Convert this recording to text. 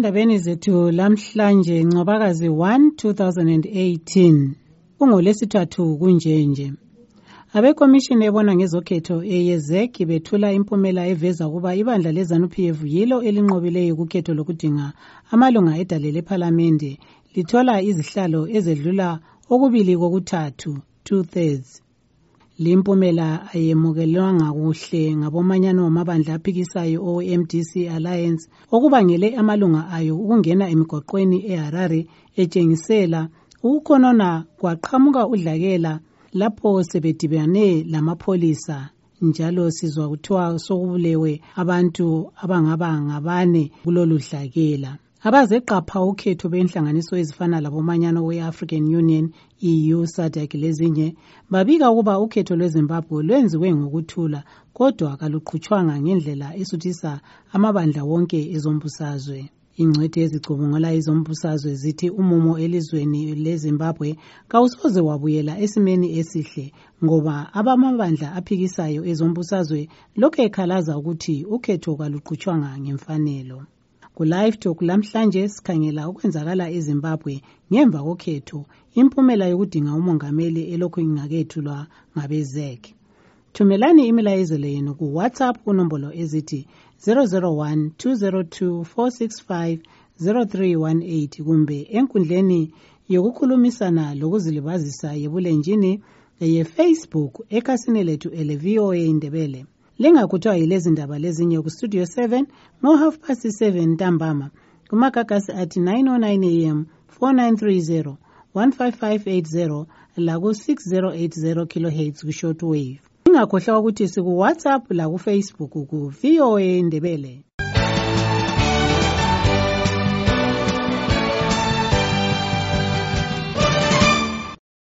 endabeni zethu lamhlanje ncwabakazi 1 2018 kungolesithathu kunjenje. Abekomishini ebona ngezokhetho eyezek bethula impumela eveza ukuba ibandla lezanup f yilo elinqobileyo kukhetho lokudinga amalunga edale lephalamende lithola izihlalo ezedlula okubili kokuthathu two-thirds. Limpumela ayemukelwanga kuhle ngabomanyano wamabandla aphikisayo owe-mdc alliance okubangele amalunga ayo ukungena emigoqweni eharare etshengisela ukukhonona kwaqhamuka udlakela lapho sebedibane lamapholisa. Njalo sizwa kuthiwa sokubulewe abantu abangaba ngabane kulolu dlakela. Abazeqapha ukhetho benhlanganiso ezifana labomanyano we-african union eu sadc lezinye babika ukuba ukhetho lwezimbabwe lwenziwe ngokuthula kodwa kaluqhutshwanga ngendlela esuthisa amabandla wonke ezombusazwe. Ingcwethi ezicubungula izombusazwe zithi umumo elizweni lezimbabwe kawusoze wabuyela esimeni esihle ngoba abamabandla aphikisayo ezombusazwe lokhu ekhalaza ukuthi ukhetho kaluqhutshwanga ngemfanelo. Kulive talk lamhlanje sikhangela okwenzakala ezimbabwe ngemva kokhetho impumela yokudinga umongameli elokhu ingakethulwa ngabezek thumelani imilayezelo yenu kuwhatsapp kunombolo ezithi 001 202 465 0318 kumbe enkundleni yokukhulumisana lokuzilibazisa yebulenjini yefacebook ekhasini lethu ele voa indebele lingakhuthwa yilezi ndaba lezinye kustudio 7 ngo-half past 7 ntambama. Kumagagasi athi 909 am 4930 15580 laku-6080 kilohertz ku-short wave ingakhohlwa ukuthi siku-whatsapp lakufacebook ku voa ndebele.